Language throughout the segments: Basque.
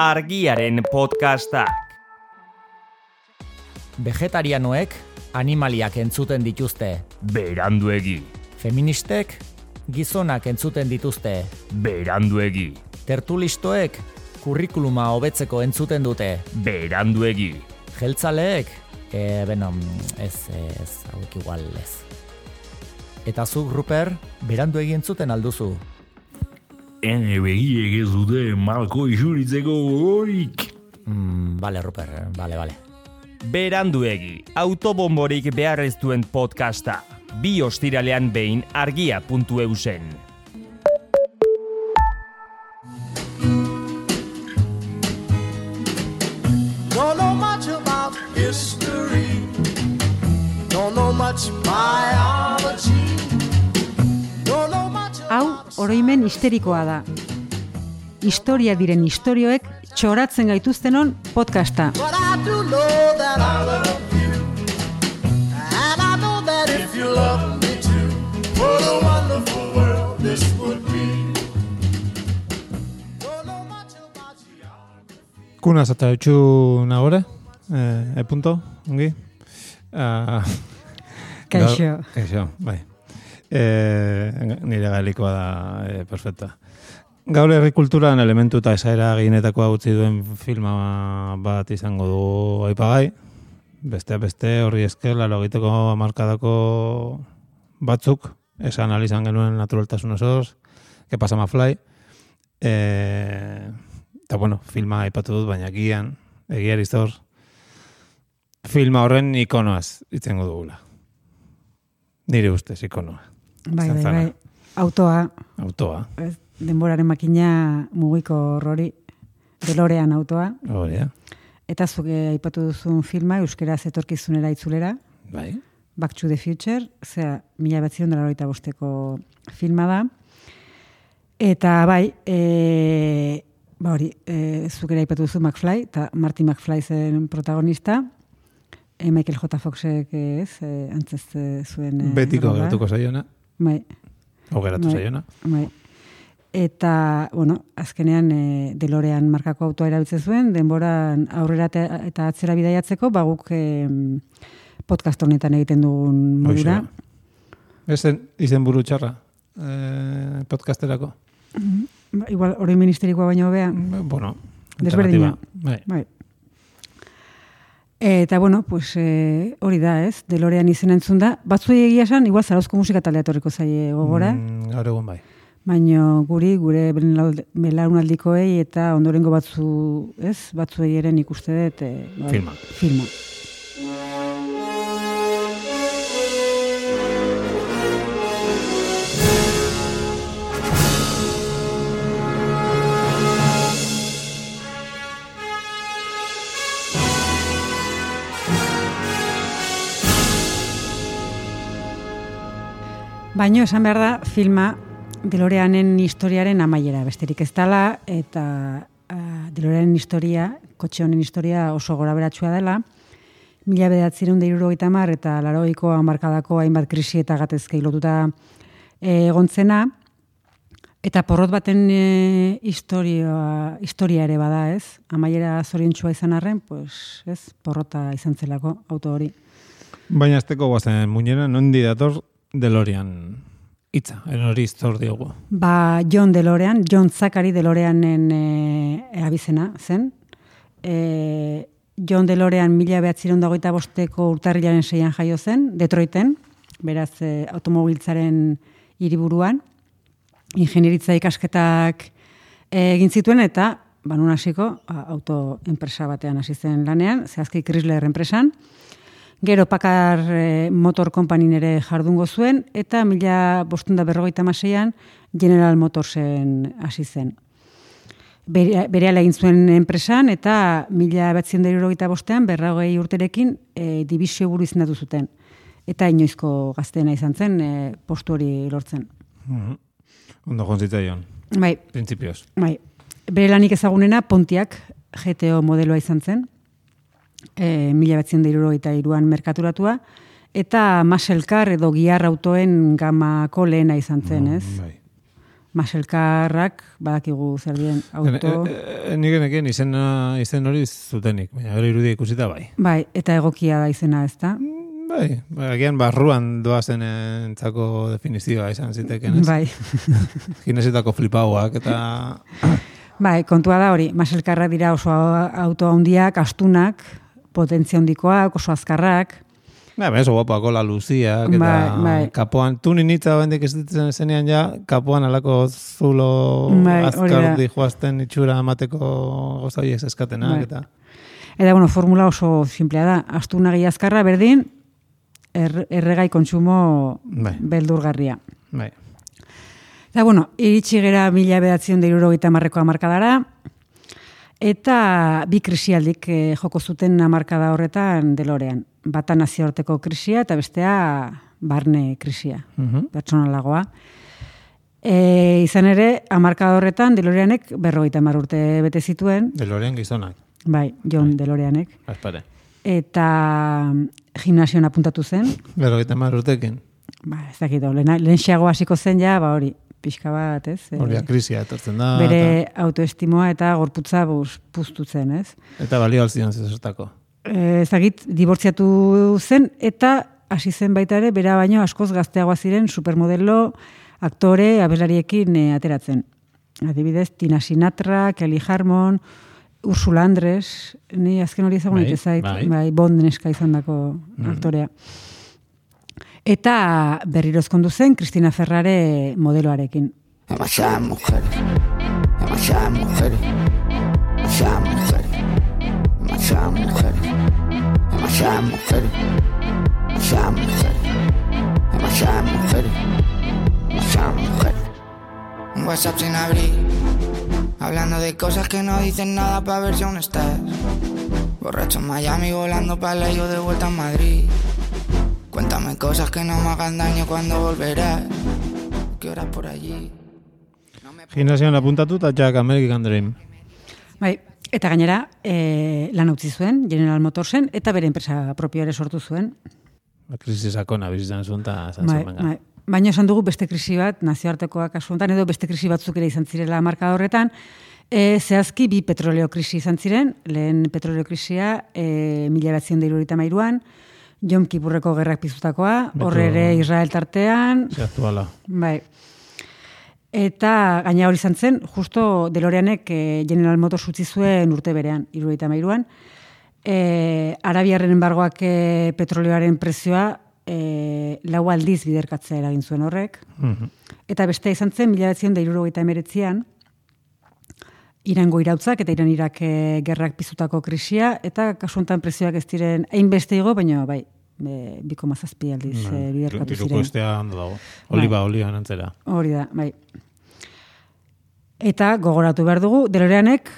argiaren podcastak. Vegetarianoek animaliak entzuten dituzte. Beranduegi, Feministek gizonak entzuten dituzte. beranduegi, Tertulistoek kurrikuluma hobetzeko entzuten dute. beranduegi, Jeltzaleek, e, beno, ez, ez, hauek igual ez. Eta zuk, Ruper, berandu egin zuten alduzu. Ene begiek ez dute malko isuritzeko gogorik. Mm, bale, Ruper, bale, bale. beranduegi, autobomborik behar ez duen podcasta. Bi ostiralean behin argia.eusen. oroimen histerikoa da. Historia diren istorioek txoratzen gaituztenon podcasta. But I do know that I love you. And I know that if you love me too, what a wonderful world this would be. Don't know much about geography. Kuna zata utxu nagore, e, e punto, ongi. Uh, Kaixo. Kaixo, bai. E, nire galikoa da, e, perfecta. Gaur herrikulturan elementu eta esaera gehienetakoa utzi duen filma bat izango du aipagai. Beste beste horri esker, laro egiteko markadako batzuk, esan izan genuen naturaltasun osoz, que pasa ma fly. E, eta bueno, filma aipatu dut, baina gian, egia eriztor, filma horren ikonoaz itzengo dugula. Nire ustez ikonoa. Bai, bai, bai. Autoa, Autoa, ez, denboraren makina mugiko rori, delorean autoa. hori. Eta zuke aipatu duzun filma, euskeraz etorkizunera itzulera, Bai. Back to the Future, zera, mila batzion dara horita bosteko filma da. Eta bai, e, ba hori, e, zuk ere aipatu duzu McFly, eta Marty McFly zen protagonista, e, Michael J. Foxek ez, e, antzez e, zuen... Betiko rola. geratuko zaiona, Bai, o geratu Bai. zaiona. bai. Eta, bueno, azkenean e, delorean markako autoa erabiltzen zuen, denboran aurrera eta atzera bidaiatzeko, ba guk e, podcast honetan egiten dugun modura. Ez zen izen buru txarra, e, podcasterako. Ba, igual, hori ministerikoa baino hobea. Bueno, Desberdina. Bai. Bai. Eta, bueno, pues, e, hori da, ez? Delorean izena entzun da. Batzuei egia esan, igual zarauzko musika taldea etorriko zaie gogora, Mm, gaur egun bai. baino guri, gure belaun- belaunaldikoei eta ondorengo batzu, ez? Batzuei eren ikuste dut. E, bai, Filma. Filma. Baino esan behar da filma Deloreanen historiaren amaiera besterik ez dela eta uh, Deloreanen historia, kotxe honen historia oso gora beratsua dela. Mila bedatzireun da mar eta laroiko hamarkadako hainbat krisi eta gatezkei lotuta eh, egontzena. Eta porrot baten e, historia, historia ere bada ez. Amaiera zoriontsua izan arren, pues, ez, porrota izan zelako auto hori. Baina azteko guazen muñera, nondi dator DeLorean hitza, en hori zor diogu. Ba, John DeLorean, John Zachary DeLoreanen e, abizena zen. E, John DeLorean mila behatziron dagoita bosteko urtarrilaren seian jaio zen, Detroiten, beraz e, automobiltzaren hiriburuan, ingenieritza ikasketak e, egin zituen eta ba, nun hasiko auto enpresa batean hasi zen lanean, zehazki Chrysler enpresan, Gero Pakar e, Motor Company ere jardungo zuen, eta mila bostunda berrogeita maseian General Motorsen hasi zen. Bere, bere egin zuen enpresan, eta mila batzien bostean, berrogei urterekin, e, dibizio buru izendatu zuten. Eta inoizko gazteena izan zen, e, postu hori lortzen. Mhm. Ondo jonzitzaion, Bai, printzipioz. Bai, bere lanik ezagunena Pontiak GTO modeloa izan zen, e, mila batzien eta iruan merkaturatua, eta Muscle Car edo giar autoen gamako lehena izan zen, ez? Bai. maselkarrak, badakigu zer dien auto. E, e, nik enekien izen, izen hori zutenik, baina gero irudia ikusita bai. Bai, eta egokia da izena, ez da? Bai, bai, agian barruan doazen entzako definizioa izan ziteken, ez? Bai. Ginesetako flipauak eta... Bai, kontua da hori, maselkarrak dira oso auto handiak, astunak, potentzia handikoak, oso azkarrak, Ba, ba, oso guapoako la luziak, eta Bai, bai. kapoan, tu ninitza bendik ez ditzen zenean ja, kapoan alako zulo Bai, azkar dijoazten itxura amateko goza horiek eskatenak, Bai. eta... Eta, bueno, formula oso simplea da. Astuna gehi azkarra berdin, er, erregai kontsumo Bai. beldurgarria. Bai. Eta, bueno, iritsi gera mila bedatzen deiruro gita marreko amarkadara, eta bi krisialdik eh, joko zuten amarkada horretan delorean. Bata nazioarteko krisia eta bestea barne krisia, Mhm. pertsonalagoa. E, izan ere, amarkada horretan deloreanek berrogeita hamar urte bete zituen, Delorean gizonak, bai, John deloreanek. aspare. eta gimnasioan apuntatu zen, Berrogeita mar urtekin, ba, ez dakit, lehen, lehen hasiko zen ja, ba hori, pixka bat, ez? eh, hori krisia etortzen da, bere autoestimoa eta gorputza buz, puztu zen, ez? eta, eta balio alzion zezertako. E, ez dakit, dibortziatu zen, eta hasi zen baita ere, bera baino askoz gazteagoa ziren supermodelo, aktore, abelariekin eh, ateratzen. Adibidez, Tina Sinatra, Kelly Harmon, Ursula Andres, ni azken hori ezagun Bai, bai, bai. Bond neska izan dako aktorea. Eta berriro ezkondu zen Cristina Ferrare modeloarekin. Demasiadas mujeres, demasiadas mujeres, demasiadas mujeres, demasiadas mujeres, demasiadas mujeres, demasiadas mujeres, demasiadas mujeres, demasiadas mujeres. Un WhatsApp sin abrir, hablando de cosas que no dicen nada para ver si aún estás. Borracho en Miami, volando para la yo de vuelta a Madrid. Cosas que no me hagan daño cuando volverás. ¿Qué horas por allí? Gimnasioan apuntatu eta Jack American Dream. Bai, eta gainera, e, lan utzi zuen, General Motorsen, eta bere enpresa propio ere sortu zuen. Ba, Krisi sakona bizitzen zuen eta esan Bai, bai. Baina esan dugu beste krisi bat, nazioartekoak kasu honetan, edo beste krisi batzuk ere izan zirela marka horretan, e, zehazki bi petroleo krisi izan ziren, lehen petroleo krisia e, mila batzion da mairuan, Jom Kipurreko gerrak pizutakoa, horre ere Israel tartean, Ze aktuala. bai. Eta gaina hori izan zen, justo Deloreanek e, General Motors utzi zuen urte berean, irurogeita mairuan. E, Arabiarren embargoak e, petrolioaren prezioa e, lau aldiz biderkatzea eragin zuen horrek. Mhm. Eta beste izan zen, mila da irurogeita emeretzian, Irango irautzak eta Iran Irak e, gerrak pizutako krisia, eta kasu honetan prezioak ez diren hainbeste igo, baina bai, be, biko mazazpi aldiz e, biderkatu Iruko ziren. estea ondo dago. Oliba, oliba nantzera. Hori da, bai. Eta gogoratu behar dugu, Deloreanek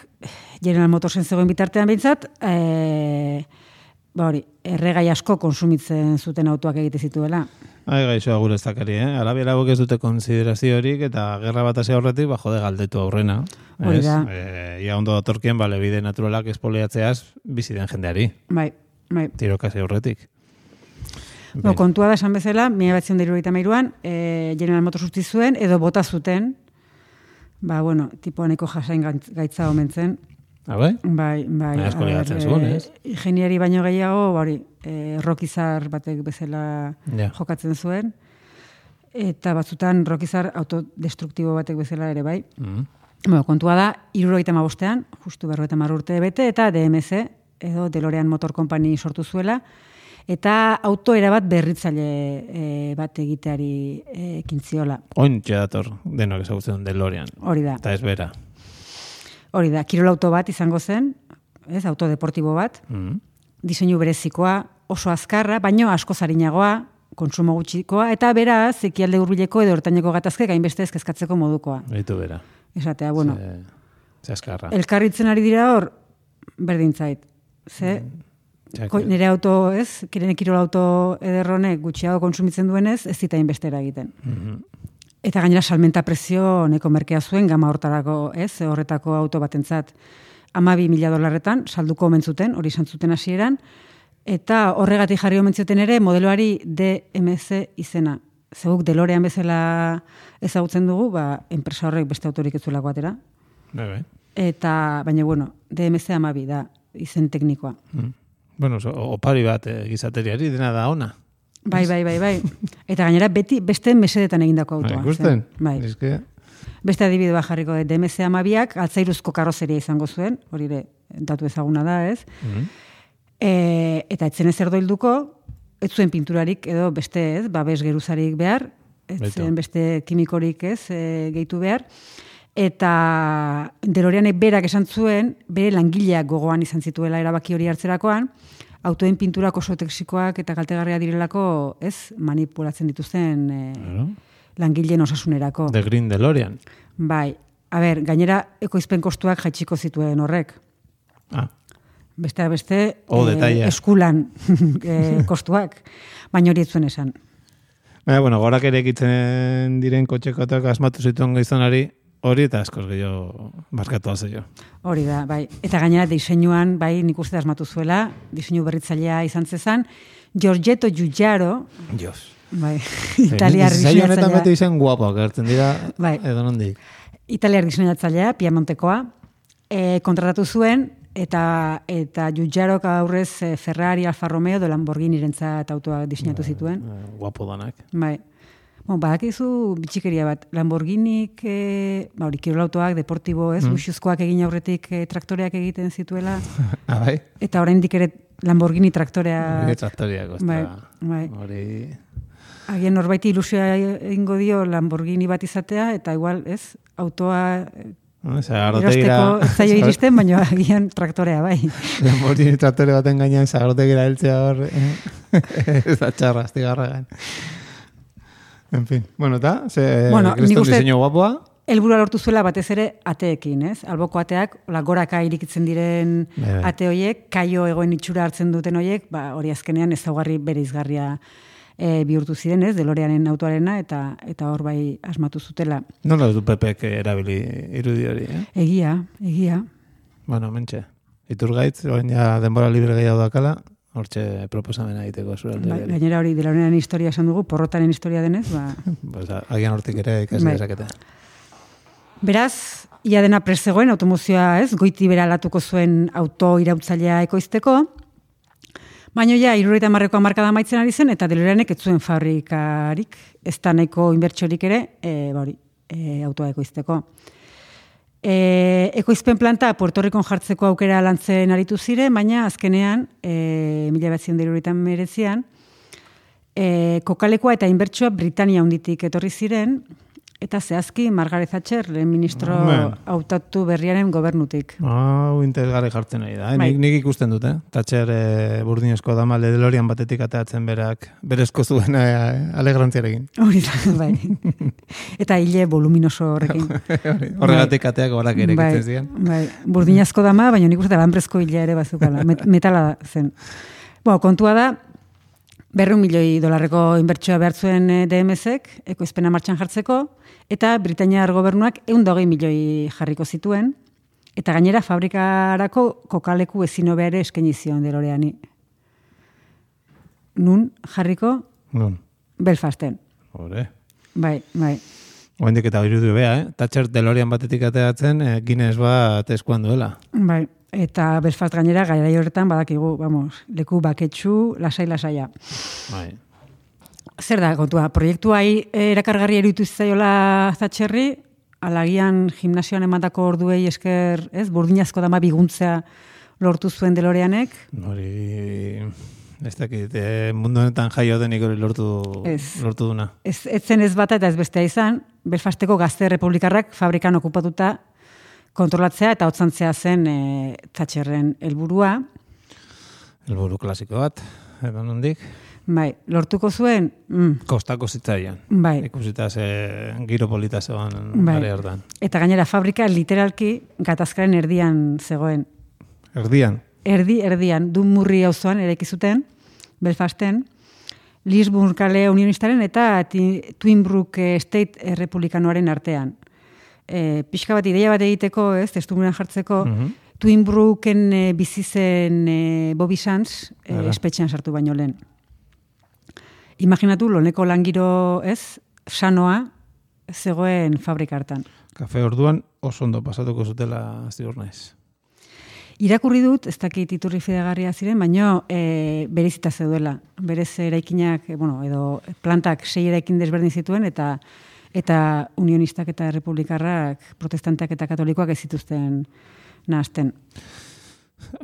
General Motorsen zegoen bitartean behintzat, e, ba hori, erregai asko konsumitzen zuten autoak egite zituela. Ai, gaixoa gure ez dakari, eh? Arabiaragok ez dute konsiderazio horik eta gerra bat hasi aurretik, ba, jode galdetu aurrena. Hori da. E, ia ondo datorkien, bale, bide naturalak espoliatzeaz, bizi den jendeari. Bai, bai. Tirokasi aurretik. No, kontua da esan bezala, mila batzen da irurogeita mairuan, e, General Motors zuen, edo bota zuten, ba, bueno, tipo neko jasain gaitz- gaitza omen zen. Ah, bai? Bai, bai. Asko ligatzen eh, zuen, ez? Ingeniari baino gehiago, ba, hori, e, rokizar batek bezala Ja. jokatzen zuen, eta batzutan rokizar autodestruktibo batek bezala ere bai. Mhm. Bueno, kontua da, irurogeita mabostean, justu berrogeita urte bete, eta DMC, edo Delorean Motor Company sortu zuela, eta auto erabat berritzaile e, bat egiteari e, ekin ziola. Oin dator denok ezagutzen DeLorean. Hori da, Eta ez bera. Hori da, kirol auto bat izango zen, ez, auto deportibo bat, Mhm. diseinu berezikoa, oso azkarra, baino asko zarinagoa, kontsumo gutxikoa, eta beraz, ekialde hurbileko edo hortaineko gatazke gainbeste ezkezkatzeko modukoa. Beitu bera. Esatea, bueno, Ze, ze askarra. elkarritzen ari dira hor, berdin zait. Ze, Txak- ko, nire auto, ez, kirene kirol auto ederronek gutxiago kontsumitzen duenez, ez zita inbestera egiten. Mhm. Eta gainera salmenta prezio neko merkea zuen gama hortarako, ez, horretako auto batentzat amabi mila dolarretan, salduko omen zuten, hori izan zuten hasieran, eta horregatik jarri omen zuten ere modeloari DMC izena. zeuk delorean bezala ezagutzen dugu, ba, enpresa horrek beste autorik ez zuelako atera. Bai, bai. Eta, baina, bueno, DMC amabi da, izen teknikoa. Mm. Bueno, so, opari bat eh, gizateriari dena da ona. Bai, bai, bai, bai. Eta gainera beti beste mesedetan egindako Bai, autoa. ikusten? zen. Bai. Eske, Beste adibide bat jarriko dut, DMC amabiak altzairuzko karrozeria izango zuen, hori ere datu ezaguna da, ez? mm. E, eta etzen ezer doilduko, ez zuen pinturarik edo beste ez, babes geruzarik behar, ez zen beste kimikorik ez, e, gehitu behar, eta deloreanek berak esan zuen, bere langileak gogoan izan zituela erabaki hori hartzerakoan, autoen pinturak oso toxikoak eta kaltegarria direlako, ez, manipulatzen dituzten e, Claro. langileen osasunerako. The Green DeLorean. Bai, a ber, gainera ekoizpen kostuak jaitsiko zituen horrek. Ah, Beste beste Oh, detaila. eskulan eh, kostuak, baina hori zuen esan. Baina, bueno, gorak ere egitzen diren kotxekotak asmatu zituen gizonari, hori eta askoz gehiago barkatu jo. Hori da, bai. Eta gainera diseinuan, bai, nik uste asmatu zuela, diseinu berritzailea izan zezan, Giorgetto Giugiaro, Dios. bai, italiar Zaila honetan beti diseinatzailea, izan guapoak gertzen dira, Bai. edo nondik. italiar diseinatzailea, Piemontekoa, e, kontratatu zuen, eta eta Giugiarok aurrez eh, Ferrari, Alfa Romeo, edo Lamborghini rentzat autoa diseinatu zituen. Eh, Guapo danak. Bai. Bon, badakizu bitxikeria bat, Lamborghinik, e, ba, hori, kirolautoak, deportibo, ez, Mm. luxuzkoak egin aurretik e, traktoreak egiten zituela, Ah, bai? eta oraindik ere Lamborghini traktorea, Hori traktoriak, ostra. bai, bai. Hori... agian norbaiti ilusioa egingo dio Lamborghini bat izatea, eta igual, ez, autoa erosteko ez zaio iristen, baina agian traktorea, bai. Lamborghini traktore baten gainean zagarrotegira heltzea hor... eh, ez da txarra, gain. En fin, bueno, eta, ze Bueno, nik kriston diseño guapoa, Helburua lortu zuela batez ere ateekin, ez? Alboko ateak, ola goraka irikitzen diren Bai, bai. ate hoiek, kaio egoen itxura hartzen duten hoiek, ba, hori azkenean ezaugarri bereizgarria e, bihurtu ziren, ez? Deloreanen autoarena eta eta hor bai asmatu zutela. nola du Pepek erabili irudi hori, eh? Egia, egia. Bueno, mentxe. Iturgaitz, orain ja denbora libre gehiago dakala, hortxe proposamena egiteko zure alde. gainera hori Deloreanen historia esan dugu, porrotaren historia denez, ba, Pues, agian hortik ere ikasi Bai. dezakete. Beraz, ia dena prezegoen automozioa, ez? Goiti bera alatuko zuen auto irautzailea ekoizteko. Baina ja, iruroita marreko amarkada maitzen ari zen, eta deloreanek ez zuen fabrikarik, ez da nahiko inbertsorik ere, e, ba hori, e, autoa ekoizteko. E, ekoizpen planta Puerto Ricon jartzeko aukera lantzen aritu ziren, baina azkenean, e, mila batzen deruretan merezian, e, kokalekoa eta inbertsoa Britania hunditik etorri ziren, eta zehazki Margaret Thatcher, lehen ministro hautatu berriaren gobernutik. Hau interesgarri jartzen nahi da. Eh? Bai. Nik, nik ikusten dut, eh? Tatxer e, burdinezko dama DeLorean batetik ateatzen berak berezko zuen e, alegrantziarekin. Hori da, bai. eta hile voluminoso horrekin. Horregatik ateak horak ere bai, ziren. bai, burdinazko dama, baina nik uste lanbrezko hilea ere bazukala, met, metala zen. Bueno, kontua da, berrun milioi dolarreko inbertsioa behar zuen eh, DMS-ek, ekoizpena martxan jartzeko, eta Britainiar gobernuak eun hogei milioi jarriko zituen, eta gainera fabrikarako kokaleku ezin hobea ere eskaini zion deloreani. Nun jarriko Nun, Belfasten. hore. Bai, bai. Oendik eta irudu bea, eh? Tatxer DeLorean batetik ateatzen, e, Guinness bat eskuan duela. Bai, eta Belfast gainera garai horretan badakigu, vamos, leku baketsu lasai lasaia. Bai. Zer da kontua? Proiektuai erakargarri eruditu zaiola Thatcherri, alagian gimnasioan emandako orduei esker, ez, burdinazko dama biguntzea lortu zuen deloreanek, Hori... Ez dakit, e, mundu honetan jaio denik hori lortu, Ez. lortu duna. ez, ez zen ez bata eta ez bestea izan, Belfasteko gazte republikarrak fabrikan okupatuta kontrolatzea eta hotzantzea zen e, Thatcherren helburua. Elburu klasiko bat, edo nondik. Bai, lortuko zuen, mm, Kostako zitzaian. bai, Ikusita ze giro polita zegoen Bai. gare hortan. Eta gainera fabrika literalki gatazkaren erdian zegoen. Erdian. Erdi, erdian, du murri auzoan eraiki zuten, Belfasten, Lisbon kale unionistaren eta Twinbrook State Republikanoaren artean. E, pixka bat ideia bat egiteko, ez, testugunan jartzeko, Mhm. Twinbrooken e, bizi zen e, Bobby Sands e, espetxean sartu baino lehen. imaginatu loneko langiro ez, sanoa, zegoen fabrika hartan. Kafe orduan oso ondo pasatuko zutela ziur naiz. Irakurri dut, ez dakit iturri fidegarria ziren, baino e, berezita zeudela. Berez eraikinak, e, bueno, edo plantak sei eraikin desberdin zituen, eta eta unionistak eta republikarrak, protestanteak eta katolikoak ez zituzten nahazten.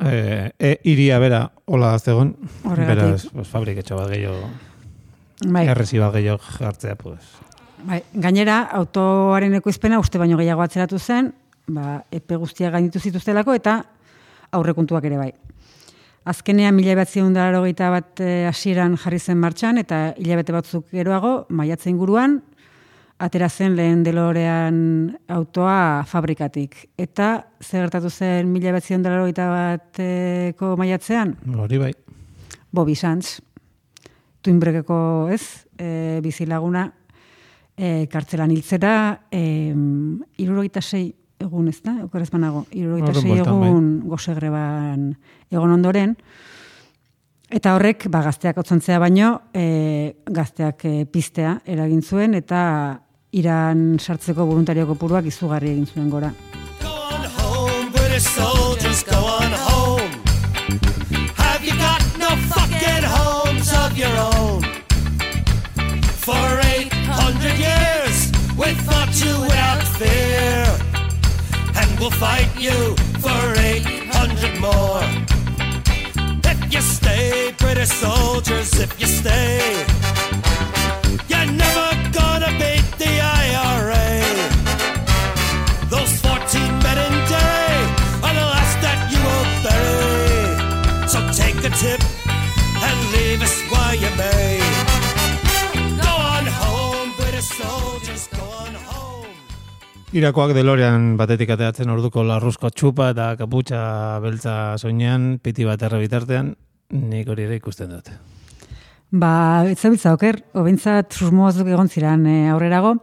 E, e, iria bera, hola Horregatik. beraz, pues, fabriketxo bat gehiago, Bai, errezi bat gehiago jartzea, pues. bai. Gainera, autoaren ekoizpena uste baino gehiago atzeratu zen, ba, epe guztiak gainitu zituztelako, eta aurrekontuak ere bai. Azkenean mila batzion bat eh, hasieran jarri zen martxan, eta hilabete batzuk geroago, maiatze inguruan, atera zen lehen delorean autoa fabrikatik. Eta zer gertatu zen mila batzion bateko maiatzean? Hori bai. Bobby Sands, tuinbrekeko ez, e, bizilaguna, e, kartzelan hiltzera, e, irurogeita sei egun ez da, okeraz banago, irurogeita Horren sei bai. egun gozegreban egon ondoren, eta horrek, ba, gazteak otzontzea baino, e, gazteak e, piztea eragin zuen, eta iran sartzeko voluntario kopuruak izugarri egin zuen gora. You? For 800 years, fought you without fear. And we'll fight you for 800 more. If you stay, British soldiers, if you stay, you're Irakoak delorean batetik ateatzen orduko larruzko txupa eta kaputxa beltza soinean, piti bat bitartean, nik hori ere ikusten dut. Ba, ez zabiltza oker, obintzat susmoazuk egon ziren e, aurrerago.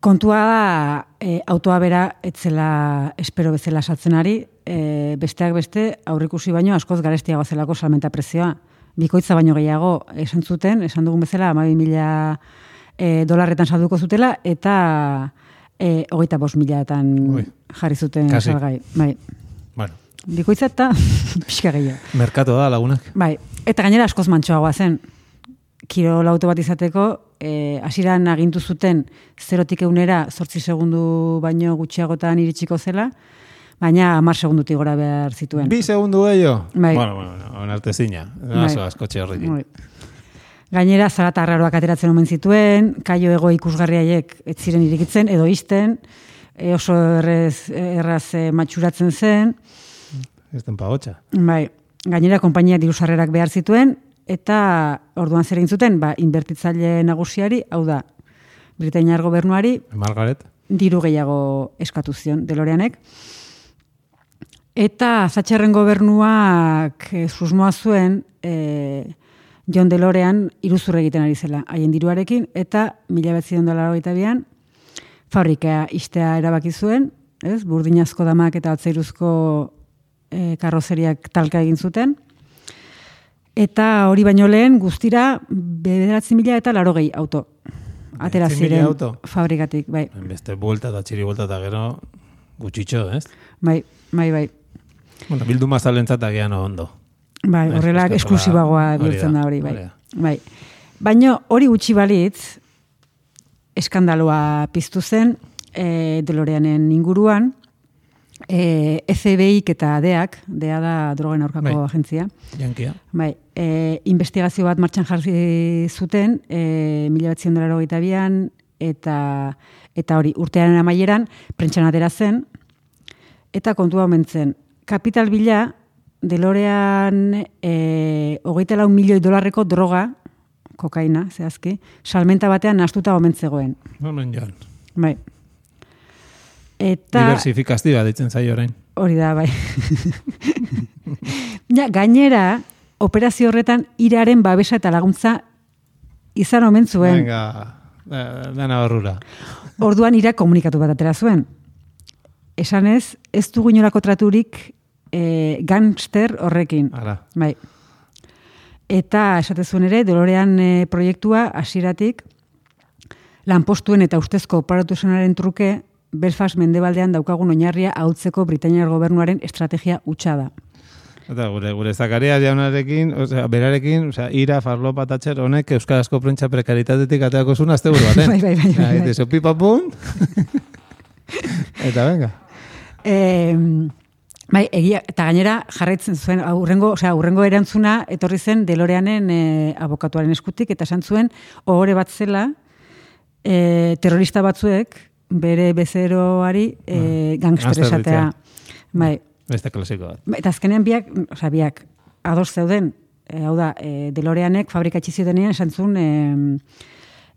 Kontua da, e, autoa bera etzela espero bezala saltzen ari, e, besteak beste aurrikusi baino askoz garestiago zelako salmenta prezioa. Bikoitza baino gehiago esan zuten, esan dugun bezala, amabi mila e, dolarretan salduko zutela, eta e, hogeita bost milatan jarri zuten Kasi. salgai. Bai. Bueno, Bikoitza eta pixka gehiago. merkatu da lagunak. Bai, eta gainera askoz mantsoagoa zen. Kirol auto bat izateko, eh, hasieran agintu zuten zerotik eunera sortzi segundu baino gutxiagotan iritsiko zela, baina hamar segundutik gora behar zituen. Bi segundu gehiago? Bai. Bueno, bueno, onarte zina. Bai. Aso, askotxe horrekin. Bai. Gainera, zarata arraroak ateratzen omen zituen, kaio ego ikusgarriaiek ez ziren irikitzen, edo isten, e, oso errez, erraz e, matxuratzen zen, Ez den pagotxa. Bai, gainera konpainia diru sarrerak behar zituen eta orduan zer zuten, ba inbertitzaile nagusiari, hau da, Britainiar gobernuari Margaret? diru gehiago eskatu zion Deloreanek. Eta Zatxerren gobernuak e, susmoa zuen e, John Delorean iruzur egiten ari zela haien diruarekin eta mila betzion dolara bian fabrika istea erabaki zuen, ez? burdinazko damak eta atzairuzko e, karrozeriak talka egin zuten. Eta hori baino lehen guztira bederatzi mila eta laro gehi auto. Atera 9.000 ziren auto? fabrikatik, bai. Beste buelta eta txiri buelta eta gero gutxitxo, ez? Bai, bai, bai. Bueno, bildu mazalentzat agian ondo. Bai, horrela esklusibagoa bihurtzen da, hori, bai. Bai. Baina hori gutxi balitz, eskandaloa piztu zen, e, Deloreanen inguruan, e, FBI-k eta DEAK, DEA da drogen aurkako Bai. agentzia, Jankia. Bai, e, investigazio bat martxan jarri zuten, e, mila batzion dolar hogeita bian, eta, eta hori, urtearen amaieran, prentxan atera zen, eta kontua omen zen, kapital bila, Delorean e, hogeita lau milioi dolarreko droga, kokaina, zehazki, salmenta batean nastuta omen zegoen. Hemen joan. Bai. Eta... Diversifikazioa ditzen zaio orain. Hori da, bai. ja, gainera, operazio horretan iraren babesa eta laguntza izan omen zuen. Venga, da, dana horrura. Orduan ira komunikatu bat atera zuen. Esanez, ez dugu inolako traturik e, gangster horrekin. Ara. Bai. Eta esate zuen ere, Delorean e, proiektua hasieratik lanpostuen eta ustezko operatuzenaren truke Belfast mendebaldean daukagun oinarria hautzeko Britainiar gobernuaren estrategia hutsa da. Eta gure, gure zakaria jaunarekin, osea, berarekin, osea, ira, farlopa, tatxer, honek Euskarazko prentsa prekaritatetik ateako zuen azte buru baten. Bai, bai, bai, bai, bai. Eta izo, pipa pun. eta venga. E, bai, egia, eta gainera jarraitzen zuen, aurrengo, osea, aurrengo erantzuna etorri zen Deloreanen e, abokatuaren eskutik, eta esan zuen, ohore bat zela, e, terrorista batzuek, bere bezeroari e, gangster gangster esatea. Bai, Beste klasiko bat. Ba, Eta azkenean biak, osea, biak ados zeuden, e, hau da, e, Deloreanek fabrika itxi ziotenean esan zuen e,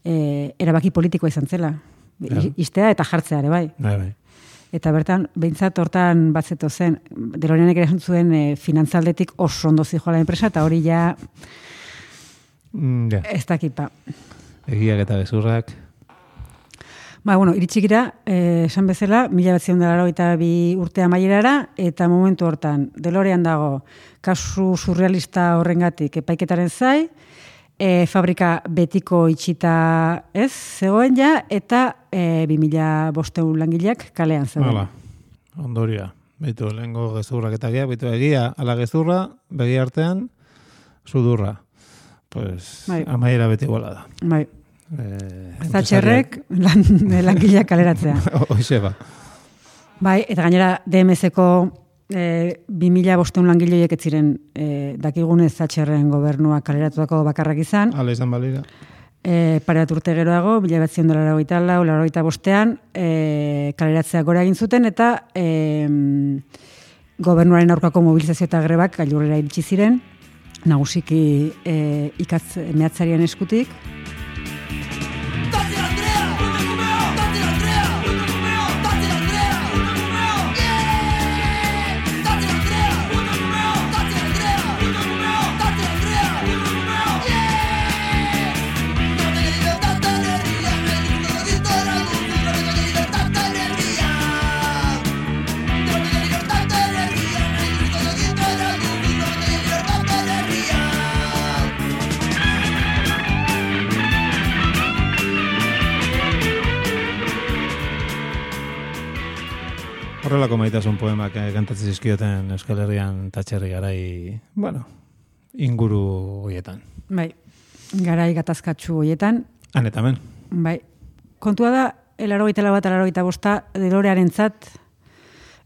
e, erabaki politikoa izan zela. Ja. I- Istea eta jartzea ere, bai. Bai, bai. Eta bertan, behintzat hortan batzeto zen, Deloreanek ere zuen e, finantzaldetik oso ondo zijoala enpresa, eta hori ja Mm, ja. ez dakipa. Egiak eta bezurrak. Ba, bueno, iritsi gira, eh, esan bezala, mila bat eta bi urte amaierara, eta momentu hortan, Delorean dago, kasu surrealista horrengatik epaiketaren zai, e, fabrika betiko itxita ez, zegoen ja, eta e, bi mila bosteun langileak kalean zegoen. Hala, ondoria. Beitu, lehenko gezurrak eta egia, beitu egia, ala gezurra, begi artean, sudurra. Pues, Bai. amaiera beti iguala da. Bai, Eh, Zatxerrek lan, langileak kaleratzea. Hoxe ba. Bai, eta gainera DMS-ko e, 2000 bosteun langileoiek ez ziren e, dakigunez Zatxerren gobernua kaleratutako bakarrak izan. Ala izan balira. E, pareat urte geroago, bila batzion dela larogeita lau, larogeita bostean, e, kaleratzea gora egin zuten, eta e, gobernuaren aurkako mobilizazio eta grebak gailurrera iritsi ziren, nagusiki e, ikatz mehatzarien eskutik, Horrelako maitasun poemak eh, kantatzen zizkioten Euskal Herrian tatxerri garai, bueno, inguru hoietan. bai, garai gatazkatsu hoietan, Han eta. Bai, kontua da, elarogeita bat, elarogeita bosta, delorearen zat,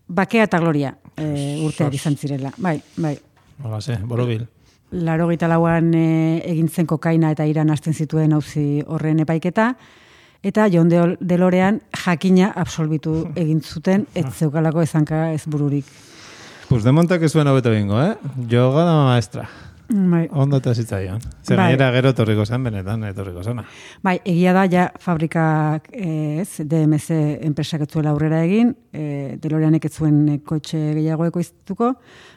bakea eta gloria e, urteak izan zirela. Bai, bai. Hola, ze, borobil. Larogeita lauan e, egintzen kokaina eta iran hasten zituen auzi horren epaiketa, eta John Del- Delorean jakina absolbitu egin zuten, ez zeukalako ezanka ez bururik. Pues de montak ez zuen hobeto bingo, eh? Yoga da maestra. Bai, Ondo eta zitzaion. Zer Bai. gero etorriko zen, benetan etorriko zena. bai, egia da, ja fabrikak ez, DMS enpresak ez aurrera egin, e, Deloreanek ez kotxe gehiago ekoiztuko,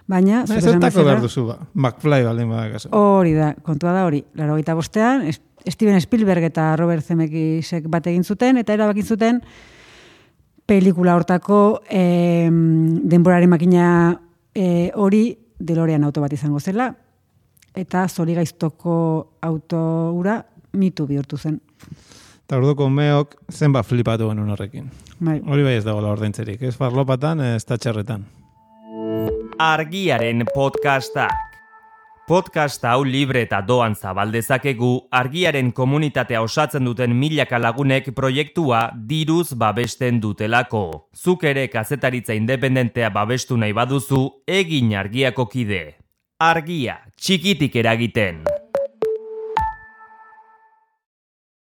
baina... zuk Ez zertako behar duzu ba. McFly baldin badakazu. Hori da, kontua da hori. Laro bostean, Es- Steven Spielberg eta Robert Zemeckisek bat egin zuten, eta erabakin zuten pelikula hortako eh, denboraren makina eh, hori Delorean auto bat izango zela, eta zori gaiztoko auto ura mitu bihurtu zen. Eta orduko meok zenbat flipatu genuen horrekin. Bai. Hori bai ez dagoela ordaintzerik. Ez farlopatan, ez tatxerretan. Argiaren podcastak. Podcast hau libre eta doan zabaldezakegu argiaren komunitatea osatzen duten milaka lagunek proiektua diruz babesten dutelako. Zuk ere kazetaritza independentea babestu nahi baduzu, egin argiako kide. Argia, txikitik eragiten.